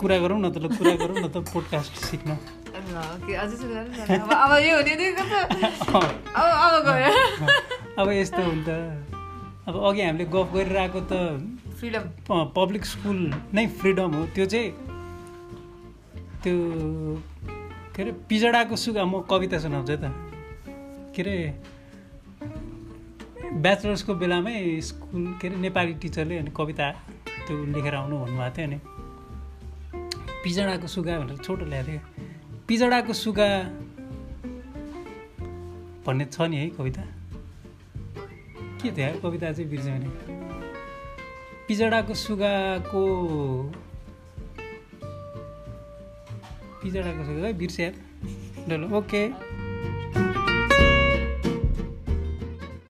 कुरा गरौँ न त ल कुरा गरौँ न त पोडकास्ट सिक्न। न। अब नि यस्तो हुन्छ। अब अघि हामीले गफ गरिरहेको त फ्रिडम पब्लिक स्कुल नै फ्रिडम हो। त्यो चाहिँ त्यो के अरे पिजडाको सुगा म कविता सुनाउँछु है त। के अरे ब्याचलर्सको बेलामै स्कुल के अरे नेपाली टिचरले अनि कविता त्यो लेखेर आउनु भन्नुभएको थियो अनि। पिजडाको सुगा भनेर छोटो ल्याएको थियो। पिजडाको सुगा भन्ने छ नि है कविता? के थियो कविता चाहिँ बिर्सेँ भने? पिजडाको सुगाको पिजडाको सुगा है बिर्से यार। ल ल ओके।